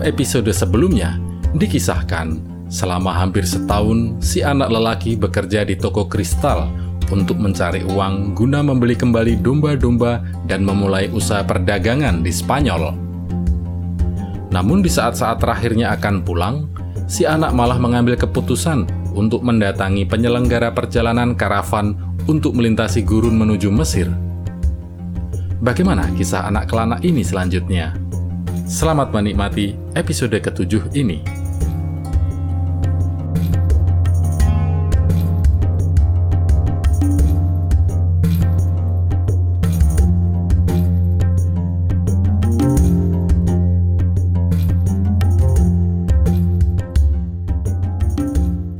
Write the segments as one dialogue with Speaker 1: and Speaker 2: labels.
Speaker 1: Episode sebelumnya, dikisahkan selama hampir setahun si anak lelaki bekerja di toko kristal untuk mencari uang guna membeli kembali domba-domba dan memulai usaha perdagangan di Spanyol. Namun di saat-saat terakhirnya akan pulang, si anak malah mengambil keputusan untuk mendatangi penyelenggara perjalanan karavan untuk melintasi gurun menuju Mesir. Bagaimana kisah anak kelana ini selanjutnya? Selamat menikmati episode ketujuh ini.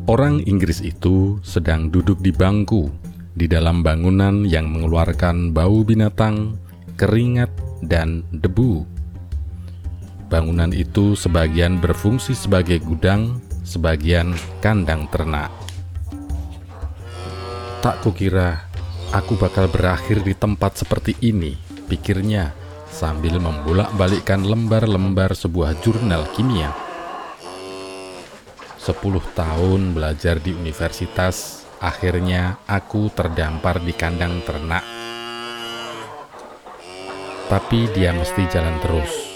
Speaker 1: Orang Inggris itu sedang duduk di bangku di dalam bangunan yang mengeluarkan bau binatang, keringat, dan debu. Bangunan itu sebagian berfungsi sebagai gudang, sebagian kandang ternak. Tak kukira aku bakal berakhir di tempat seperti ini, pikirnya sambil membolak-balikkan lembar-lembar sebuah jurnal kimia. Sepuluh tahun belajar di universitas, akhirnya aku terdampar di kandang ternak. Tapi dia mesti jalan terus.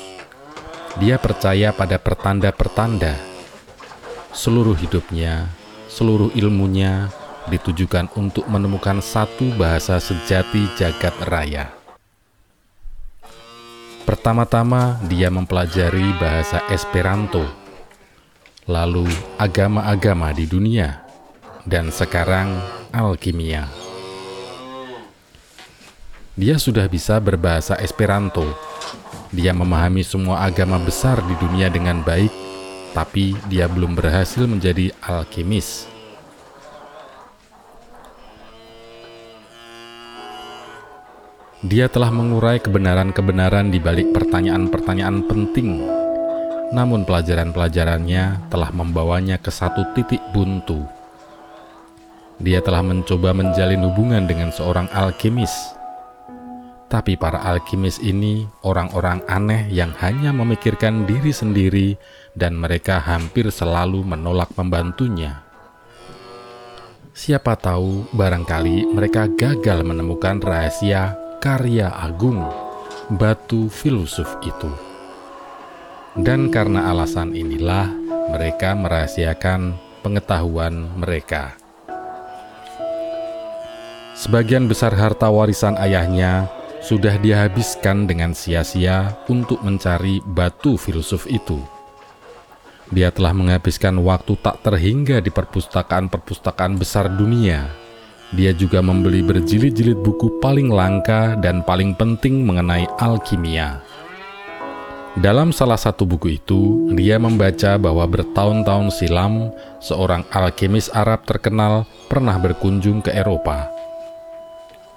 Speaker 1: Dia percaya pada pertanda-pertanda. Seluruh hidupnya, seluruh ilmunya ditujukan untuk menemukan satu bahasa sejati jagat raya. Pertama-tama, dia mempelajari bahasa Esperanto lalu agama-agama di dunia, dan sekarang alkimia. Dia sudah bisa berbahasa Esperanto. Dia memahami semua agama besar di dunia dengan baik, tapi dia belum berhasil menjadi alkimis. Dia telah mengurai kebenaran-kebenaran di balik pertanyaan-pertanyaan penting namun pelajaran-pelajarannya telah membawanya ke satu titik buntu. Dia telah mencoba menjalin hubungan dengan seorang alkimis. Tapi para alkimis ini orang-orang aneh yang hanya memikirkan diri sendiri dan mereka hampir selalu menolak membantunya. Siapa tahu barangkali mereka gagal menemukan rahasia karya agung batu filosof itu. Dan karena alasan inilah mereka merahasiakan pengetahuan mereka. Sebagian besar harta warisan ayahnya sudah dihabiskan dengan sia-sia untuk mencari batu filsuf itu. Dia telah menghabiskan waktu tak terhingga di perpustakaan-perpustakaan besar dunia. Dia juga membeli berjilid-jilid buku paling langka dan paling penting mengenai alkimia. Dalam salah satu buku itu, dia membaca bahwa bertahun-tahun silam seorang alkemis Arab terkenal pernah berkunjung ke Eropa.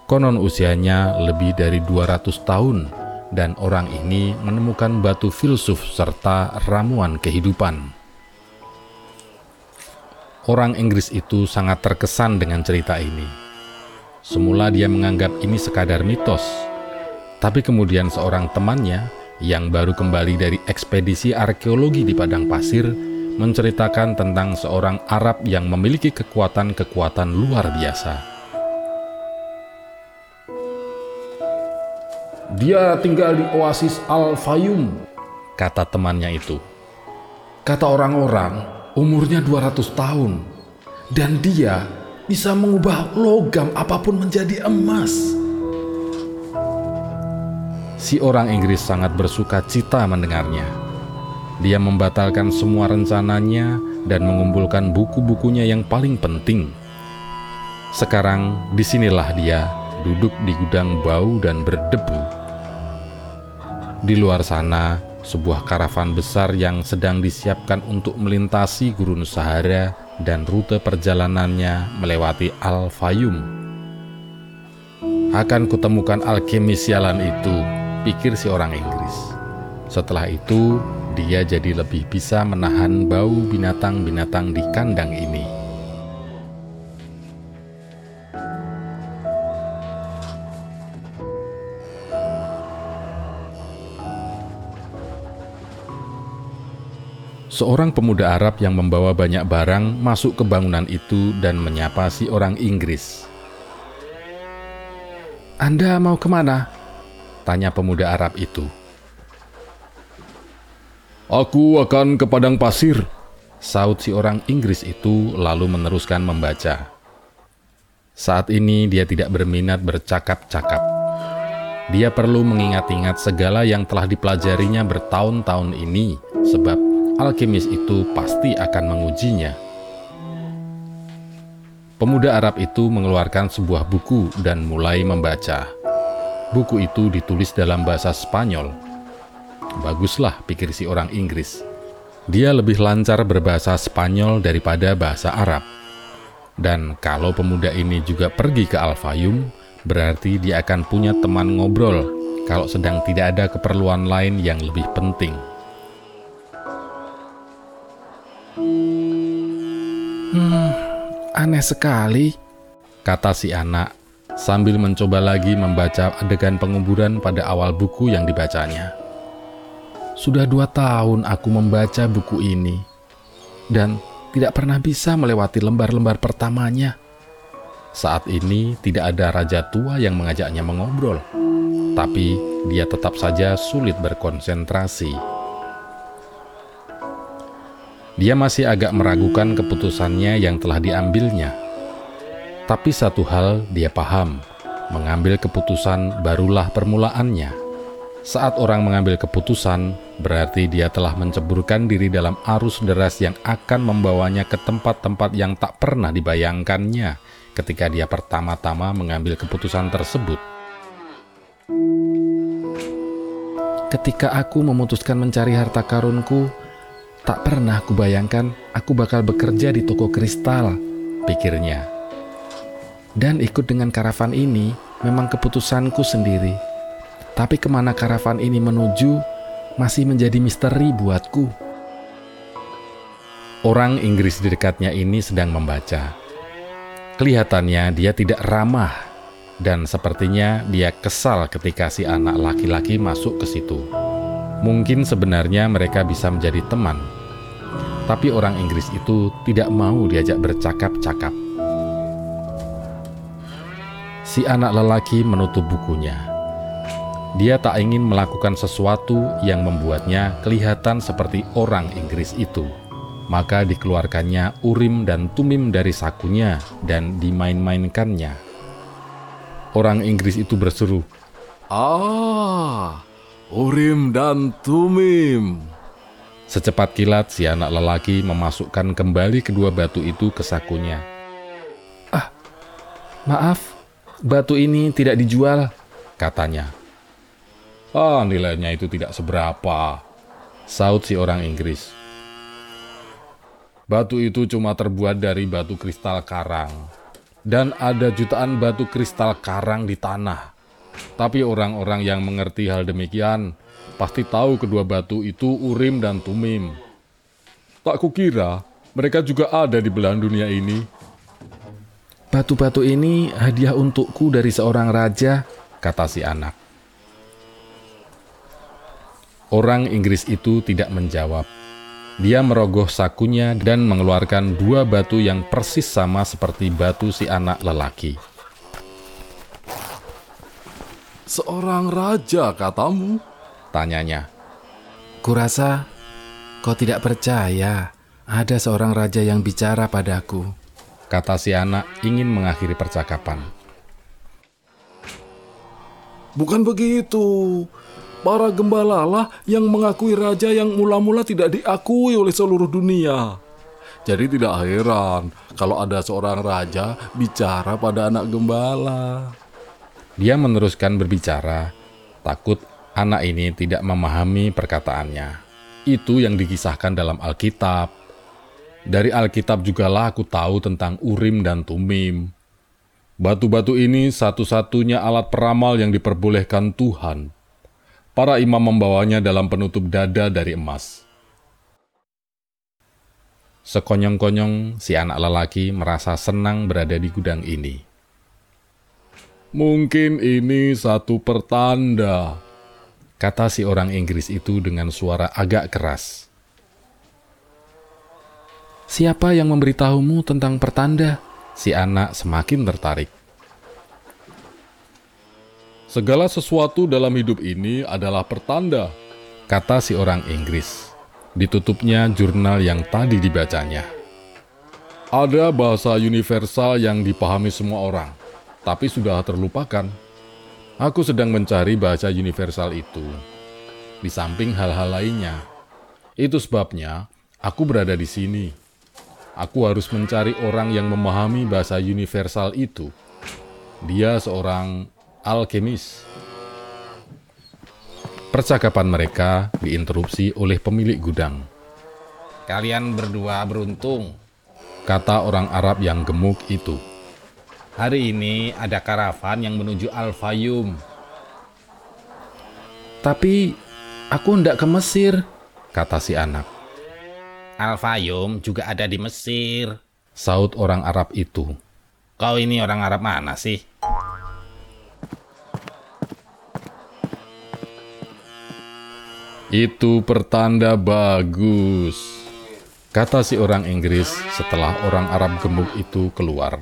Speaker 1: Konon usianya lebih dari 200 tahun dan orang ini menemukan batu filsuf serta ramuan kehidupan. Orang Inggris itu sangat terkesan dengan cerita ini. Semula dia menganggap ini sekadar mitos, tapi kemudian seorang temannya yang baru kembali dari ekspedisi arkeologi di padang pasir menceritakan tentang seorang Arab yang memiliki kekuatan-kekuatan luar biasa.
Speaker 2: Dia tinggal di oasis Al-Fayum, kata temannya itu. Kata orang-orang, umurnya 200 tahun, dan dia bisa mengubah logam apa pun menjadi emas.
Speaker 1: Si orang Inggris sangat bersuka cita mendengarnya. Dia membatalkan semua rencananya dan mengumpulkan buku-bukunya yang paling penting. Sekarang di sinilah dia duduk di gudang bau dan berdebu. Di luar sana, sebuah karavan besar yang sedang disiapkan untuk melintasi gurun Sahara dan rute perjalanannya melewati Al-Fayum. Akan kutemukan alkemis sialan itu, pikir si orang Inggris. Setelah itu, dia jadi lebih bisa menahan bau binatang-binatang di kandang ini. Seorang pemuda Arab yang membawa banyak barang masuk ke bangunan itu dan menyapa si orang Inggris.
Speaker 2: Anda mau ke mana?
Speaker 1: Tanya pemuda Arab itu.
Speaker 2: Aku akan ke padang pasir,
Speaker 1: saut si orang Inggris itu lalu meneruskan membaca. Saat ini dia tidak berminat bercakap-cakap. Dia perlu mengingat-ingat segala yang telah dipelajarinya bertahun-tahun ini, sebab alkemis itu pasti akan mengujinya. Pemuda Arab itu mengeluarkan sebuah buku dan mulai membaca. Buku itu ditulis dalam bahasa Spanyol. Baguslah, pikir si orang Inggris. Dia lebih lancar berbahasa Spanyol daripada bahasa Arab. Dan kalau pemuda ini juga pergi ke Al-Fayum, berarti dia akan punya teman ngobrol kalau sedang tidak ada keperluan lain yang lebih penting.
Speaker 2: Hmm, aneh sekali,
Speaker 1: kata si anak sambil mencoba lagi membaca adegan penguburan pada awal buku yang dibacanya. Sudah dua tahun aku membaca buku ini, dan tidak pernah bisa melewati lembar-lembar pertamanya. Saat ini tidak ada raja tua yang mengajaknya mengobrol, tapi dia tetap saja sulit berkonsentrasi. Dia masih agak meragukan keputusannya yang telah diambilnya. Tapi satu hal dia paham, mengambil keputusan barulah permulaannya. Saat orang mengambil keputusan, berarti dia telah menceburkan diri dalam arus deras yang akan membawanya ke tempat-tempat yang tak pernah dibayangkannya ketika dia pertama-tama mengambil keputusan tersebut.
Speaker 2: Ketika aku memutuskan mencari harta karunku, Tak pernah aku bayangkan aku bakal bekerja di toko kristal, pikirnya. Dan ikut dengan karavan ini memang keputusanku sendiri. Tapi ke mana karavan ini menuju masih menjadi misteri buatku.
Speaker 1: Orang Inggris di dekatnya ini sedang membaca. Kelihatannya dia tidak ramah dan sepertinya dia kesal ketika si anak laki-laki masuk ke situ. Mungkin sebenarnya mereka bisa menjadi teman, tapi orang Inggris itu tidak mau diajak bercakap-cakap. Si anak lelaki menutup bukunya. Dia tak ingin melakukan sesuatu yang membuatnya kelihatan seperti orang Inggris itu. Maka dikeluarkannya urim dan tumim dari sakunya dan dimain-mainkannya. Orang Inggris itu berseru,
Speaker 3: Ah, urim dan tumim.
Speaker 1: Secepat kilat, si anak lelaki memasukkan kembali kedua batu itu ke sakunya.
Speaker 2: Ah, maaf, batu ini tidak dijual,
Speaker 1: katanya. Ah, nilainya itu tidak seberapa, saut si orang Inggris. Batu itu cuma terbuat dari batu kristal karang, dan ada jutaan batu kristal karang di tanah. Tapi orang-orang yang mengerti hal demikian pasti tahu kedua batu itu Urim dan Tumim. Tak kukira mereka juga ada di belahan dunia ini.
Speaker 2: Batu-batu ini hadiah untukku dari seorang raja, kata si anak.
Speaker 1: Orang Inggris itu tidak menjawab. Dia merogoh sakunya dan mengeluarkan dua batu yang persis sama seperti batu si anak lelaki.
Speaker 3: Seorang raja, katamu?
Speaker 1: Tanyanya.
Speaker 2: Kurasa kau tidak percaya ada seorang raja yang bicara padaku.
Speaker 1: Kata si anak ingin mengakhiri percakapan.
Speaker 3: Bukan begitu. Para gembala lah yang mengakui raja yang mula-mula tidak diakui oleh seluruh dunia. Jadi tidak heran kalau ada seorang raja bicara pada anak gembala.
Speaker 1: Dia meneruskan berbicara, takut anak ini tidak memahami perkataannya. Itu yang dikisahkan dalam Alkitab. Dari Alkitab jugalah aku tahu tentang Urim dan Tumim. Batu-batu ini satu-satunya alat peramal yang diperbolehkan Tuhan. Para imam membawanya dalam penutup dada dari emas. Sekonyong-konyong si anak lelaki merasa senang berada di gudang ini.
Speaker 3: Mungkin ini satu pertanda
Speaker 1: kata si orang Inggris itu dengan suara agak keras. Siapa yang memberitahumu tentang pertanda? Si anak semakin tertarik.
Speaker 3: Segala sesuatu dalam hidup ini adalah pertanda,
Speaker 1: kata si orang Inggris. Ditutupnya jurnal yang tadi dibacanya.
Speaker 3: Ada bahasa universal yang dipahami semua orang, tapi sudah terlupakan. Aku sedang mencari bahasa universal itu, di samping hal-hal lainnya. Itu sebabnya aku berada di sini. Aku harus mencari orang yang memahami bahasa universal itu. Dia seorang alkemis.
Speaker 1: Percakapan mereka diinterupsi oleh pemilik gudang.
Speaker 4: Kalian berdua beruntung,
Speaker 1: kata orang Arab yang gemuk itu.
Speaker 4: Hari ini ada karavan yang menuju Al-Fayum.
Speaker 1: Tapi aku ndak ke Mesir, kata si anak.
Speaker 4: Al-Fayum juga ada di Mesir,
Speaker 1: saut orang Arab itu.
Speaker 4: Kau ini orang Arab mana sih?
Speaker 3: Itu pertanda bagus, kata si orang Inggris setelah orang Arab gemuk itu keluar.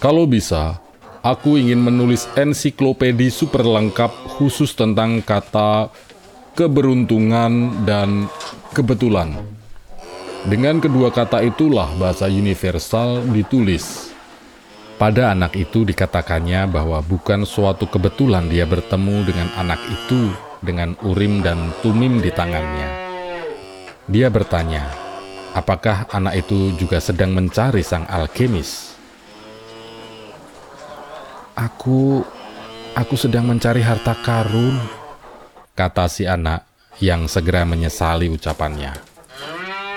Speaker 3: Kalau bisa, aku ingin menulis ensiklopedi super lengkap khusus tentang kata keberuntungan dan kebetulan. Dengan kedua kata itulah bahasa universal ditulis.
Speaker 1: Pada anak itu dikatakannya bahwa bukan suatu kebetulan dia bertemu dengan anak itu dengan urim dan tumim di tangannya. Dia bertanya, apakah anak itu juga sedang mencari sang alkemis? Aku, aku sedang mencari harta karun, kata si anak yang segera menyesali ucapannya.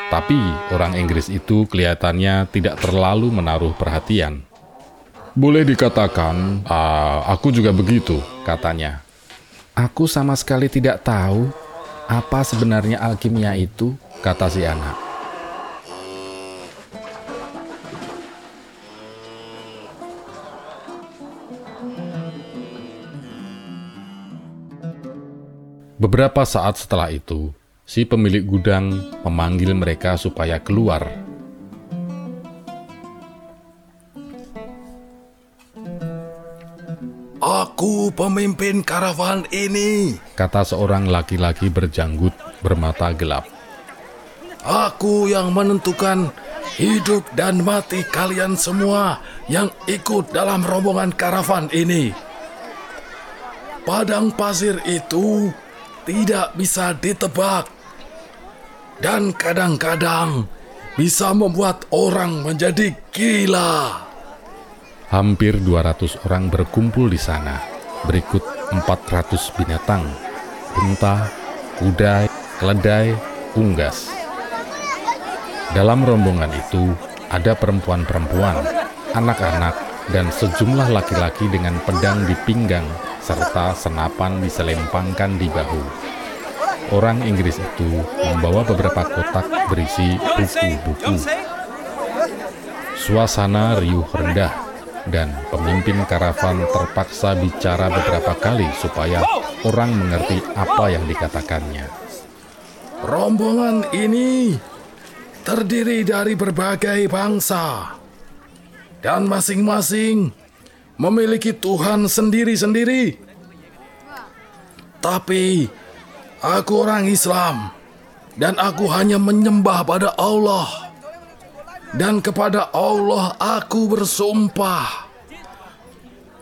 Speaker 1: Tapi orang Inggris itu kelihatannya tidak terlalu menaruh perhatian.
Speaker 3: Boleh dikatakan, uh, aku juga begitu, katanya.
Speaker 1: Aku sama sekali tidak tahu apa sebenarnya alkimia itu, kata si anak. Beberapa saat setelah itu, si pemilik gudang memanggil mereka supaya keluar
Speaker 2: Aku pemimpin karavan ini,
Speaker 1: kata seorang laki-laki berjanggut bermata gelap.
Speaker 2: Aku yang menentukan hidup dan mati kalian semua yang ikut dalam rombongan karavan ini. Padang pasir itu tidak bisa ditebak dan kadang-kadang bisa membuat orang menjadi gila.
Speaker 1: Hampir 200 orang berkumpul di sana. Berikut 400 binatang, unta, kuda, keledai, unggas. Dalam rombongan itu ada perempuan-perempuan, anak-anak, dan sejumlah laki-laki dengan pedang di pinggang serta senapan diselempangkan di bahu. Orang Inggris itu membawa beberapa kotak berisi buku-buku. Suasana riuh rendah dan pemimpin karavan terpaksa bicara beberapa kali supaya orang mengerti apa yang dikatakannya.
Speaker 2: Rombongan ini terdiri dari berbagai bangsa dan masing-masing memiliki Tuhan sendiri-sendiri. Tapi aku orang Islam dan aku hanya menyembah pada Allah dan kepada Allah aku bersumpah.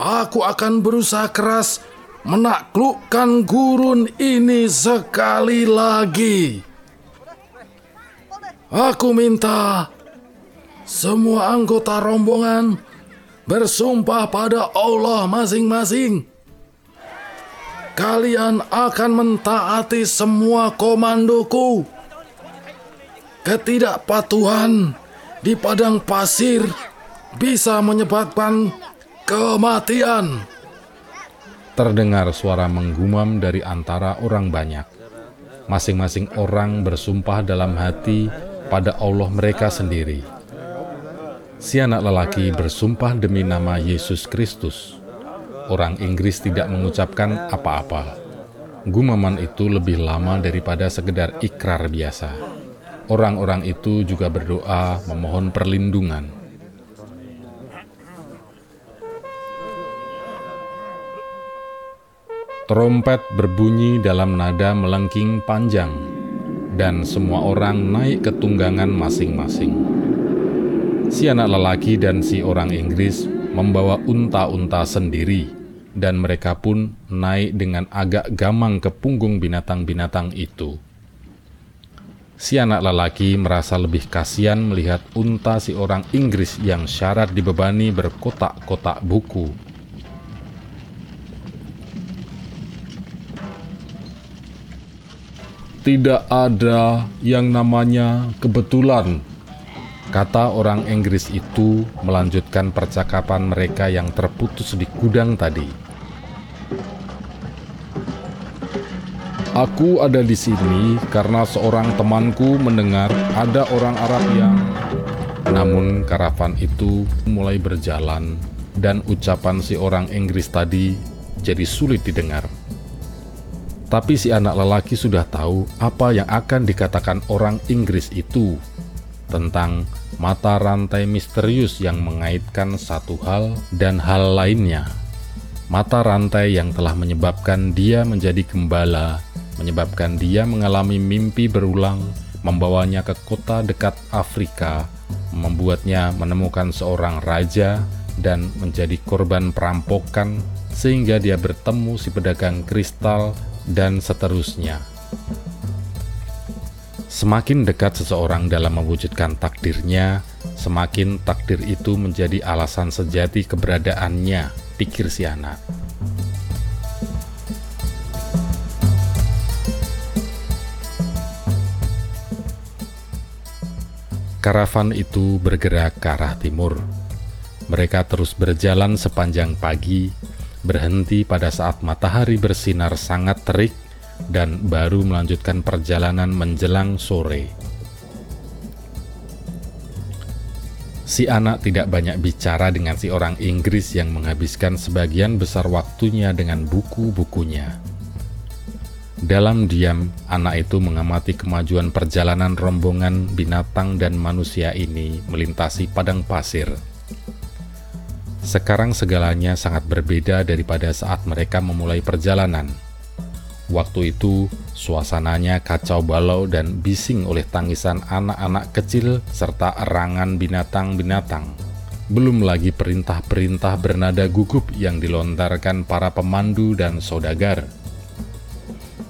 Speaker 2: Aku akan berusaha keras menaklukkan gurun ini sekali lagi. Aku minta semua anggota rombongan bersumpah pada Allah masing-masing. Kalian akan mentaati semua komandoku. Ketidakpatuhan di padang pasir bisa menyebabkan kematian.
Speaker 1: Terdengar suara menggumam dari antara orang banyak. Masing-masing orang bersumpah dalam hati pada Allah mereka sendiri. Si anak lelaki bersumpah demi nama Yesus Kristus. Orang Inggris tidak mengucapkan apa-apa. Gumaman itu lebih lama daripada sekedar ikrar biasa. Orang-orang itu juga berdoa memohon perlindungan. Trompet berbunyi dalam nada melengking panjang, dan semua orang naik ke tunggangan masing-masing. Si anak lelaki dan si orang Inggris membawa unta-unta sendiri, dan mereka pun naik dengan agak gamang ke punggung binatang-binatang itu. Si anak lelaki merasa lebih kasihan melihat unta si orang Inggris yang syarat dibebani berkotak-kotak buku
Speaker 3: Tidak ada yang namanya kebetulan.
Speaker 1: Kata orang Inggris itu melanjutkan percakapan mereka yang terputus di gudang tadi.
Speaker 3: Aku ada di sini karena seorang temanku mendengar ada orang Arab yang...
Speaker 1: Namun karavan itu mulai berjalan dan ucapan si orang Inggris tadi jadi sulit didengar. Tapi si anak lelaki sudah tahu apa yang akan dikatakan orang Inggris itu tentang mata rantai misterius yang mengaitkan satu hal dan hal lainnya. Mata rantai yang telah menyebabkan dia menjadi gembala, menyebabkan dia mengalami mimpi berulang, membawanya ke kota dekat Afrika, membuatnya menemukan seorang raja dan menjadi korban perampokan sehingga dia bertemu si pedagang kristal dan seterusnya. Semakin dekat seseorang dalam mewujudkan takdirnya, semakin takdir itu menjadi alasan sejati keberadaannya, pikir si anak. Karavan itu bergerak ke arah timur. Mereka terus berjalan sepanjang pagi berhenti pada saat matahari bersinar sangat terik dan baru melanjutkan perjalanan menjelang sore. Si anak tidak banyak bicara dengan si orang Inggris yang menghabiskan sebagian besar waktunya dengan buku-bukunya. Dalam diam, anak itu mengamati kemajuan perjalanan rombongan binatang dan manusia ini melintasi padang pasir. Sekarang segalanya sangat berbeda daripada saat mereka memulai perjalanan. Waktu itu, suasananya kacau balau dan bising oleh tangisan anak-anak kecil serta erangan binatang-binatang. Belum lagi perintah-perintah bernada gugup yang dilontarkan para pemandu dan saudagar.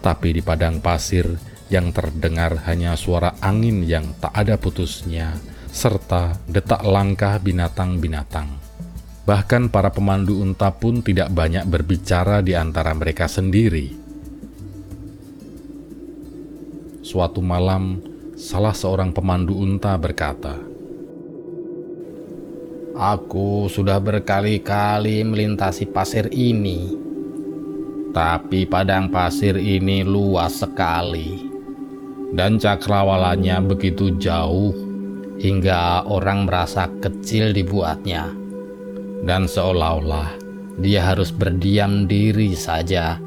Speaker 1: Tapi di padang pasir yang terdengar hanya suara angin yang tak ada putusnya, serta detak langkah binatang-binatang. Bahkan para pemandu unta pun tidak banyak berbicara di antara mereka sendiri. Suatu malam, salah seorang pemandu unta berkata,
Speaker 4: Aku sudah berkali-kali melintasi pasir ini, tapi padang pasir ini luas sekali, dan cakrawalannya begitu jauh hingga orang merasa kecil dibuatnya dan seolah-olah dia harus berdiam diri saja.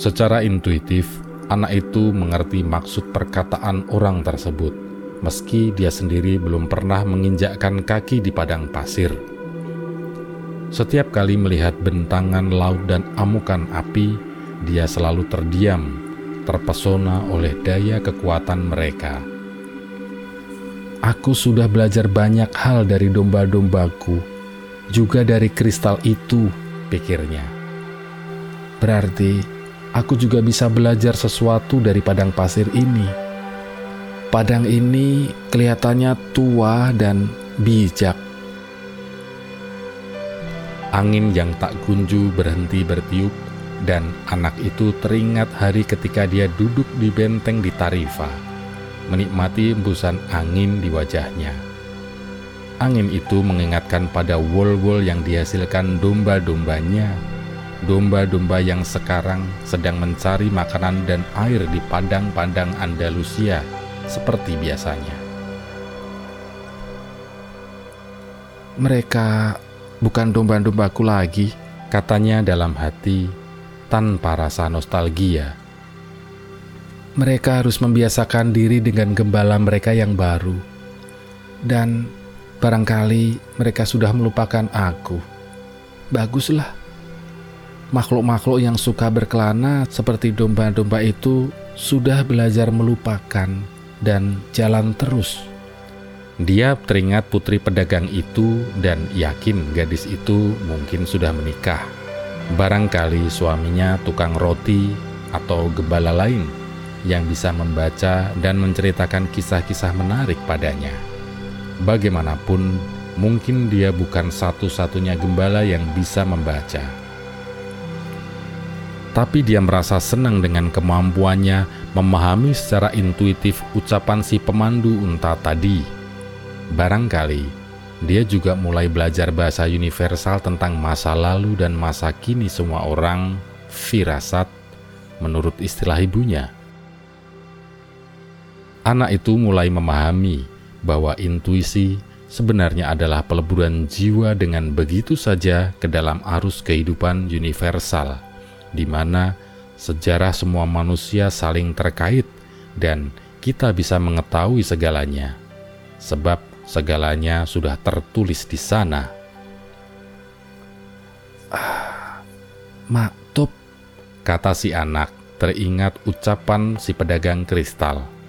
Speaker 1: Secara intuitif, anak itu mengerti maksud perkataan orang tersebut, meski dia sendiri belum pernah menginjakkan kaki di padang pasir. Setiap kali melihat bentangan laut dan amukan api, dia selalu terdiam, terpesona oleh daya kekuatan mereka. Aku sudah belajar banyak hal dari domba-dombaku, juga dari kristal itu, pikirnya. Berarti aku juga bisa belajar sesuatu dari padang pasir ini. Padang ini kelihatannya tua dan bijak. Angin yang tak kunju berhenti bertiup, dan anak itu teringat hari ketika dia duduk di benteng di Tarifa menikmati embusan angin di wajahnya. Angin itu mengingatkan pada wol-wol yang dihasilkan domba-dombanya, domba-domba yang sekarang sedang mencari makanan dan air di padang-padang Andalusia seperti biasanya. Mereka bukan domba-dombaku lagi, katanya dalam hati tanpa rasa nostalgia mereka harus membiasakan diri dengan gembala mereka yang baru. Dan barangkali mereka sudah melupakan aku. Baguslah. Makhluk-makhluk yang suka berkelana seperti domba-domba itu sudah belajar melupakan dan jalan terus. Dia teringat putri pedagang itu dan yakin gadis itu mungkin sudah menikah. Barangkali suaminya tukang roti atau gembala lain yang bisa membaca dan menceritakan kisah-kisah menarik padanya. Bagaimanapun, mungkin dia bukan satu-satunya gembala yang bisa membaca tapi dia merasa senang dengan kemampuannya memahami secara intuitif ucapan si pemandu unta tadi. Barangkali dia juga mulai belajar bahasa universal tentang masa lalu dan masa kini semua orang, firasat, menurut istilah ibunya. Anak itu mulai memahami bahwa intuisi sebenarnya adalah peleburan jiwa dengan begitu saja ke dalam arus kehidupan universal di mana sejarah semua manusia saling terkait dan kita bisa mengetahui segalanya, sebab segalanya sudah tertulis di sana. Ah, maktub, kata si anak, teringat ucapan si pedagang kristal.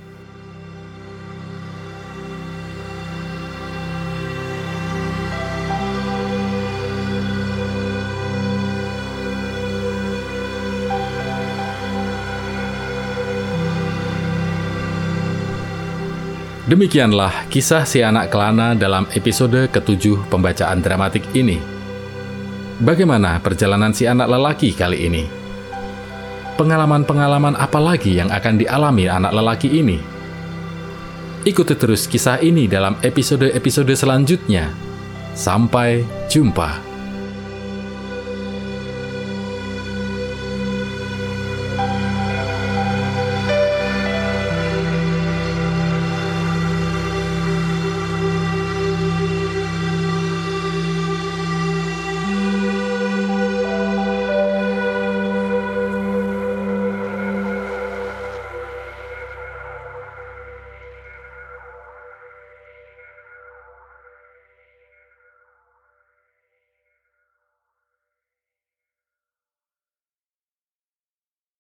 Speaker 1: Demikianlah kisah si anak kelana dalam episode ketujuh pembacaan dramatik ini. Bagaimana perjalanan si anak lelaki kali ini? Pengalaman-pengalaman apa lagi yang akan dialami anak lelaki ini? Ikuti terus kisah ini dalam episode-episode selanjutnya. Sampai jumpa.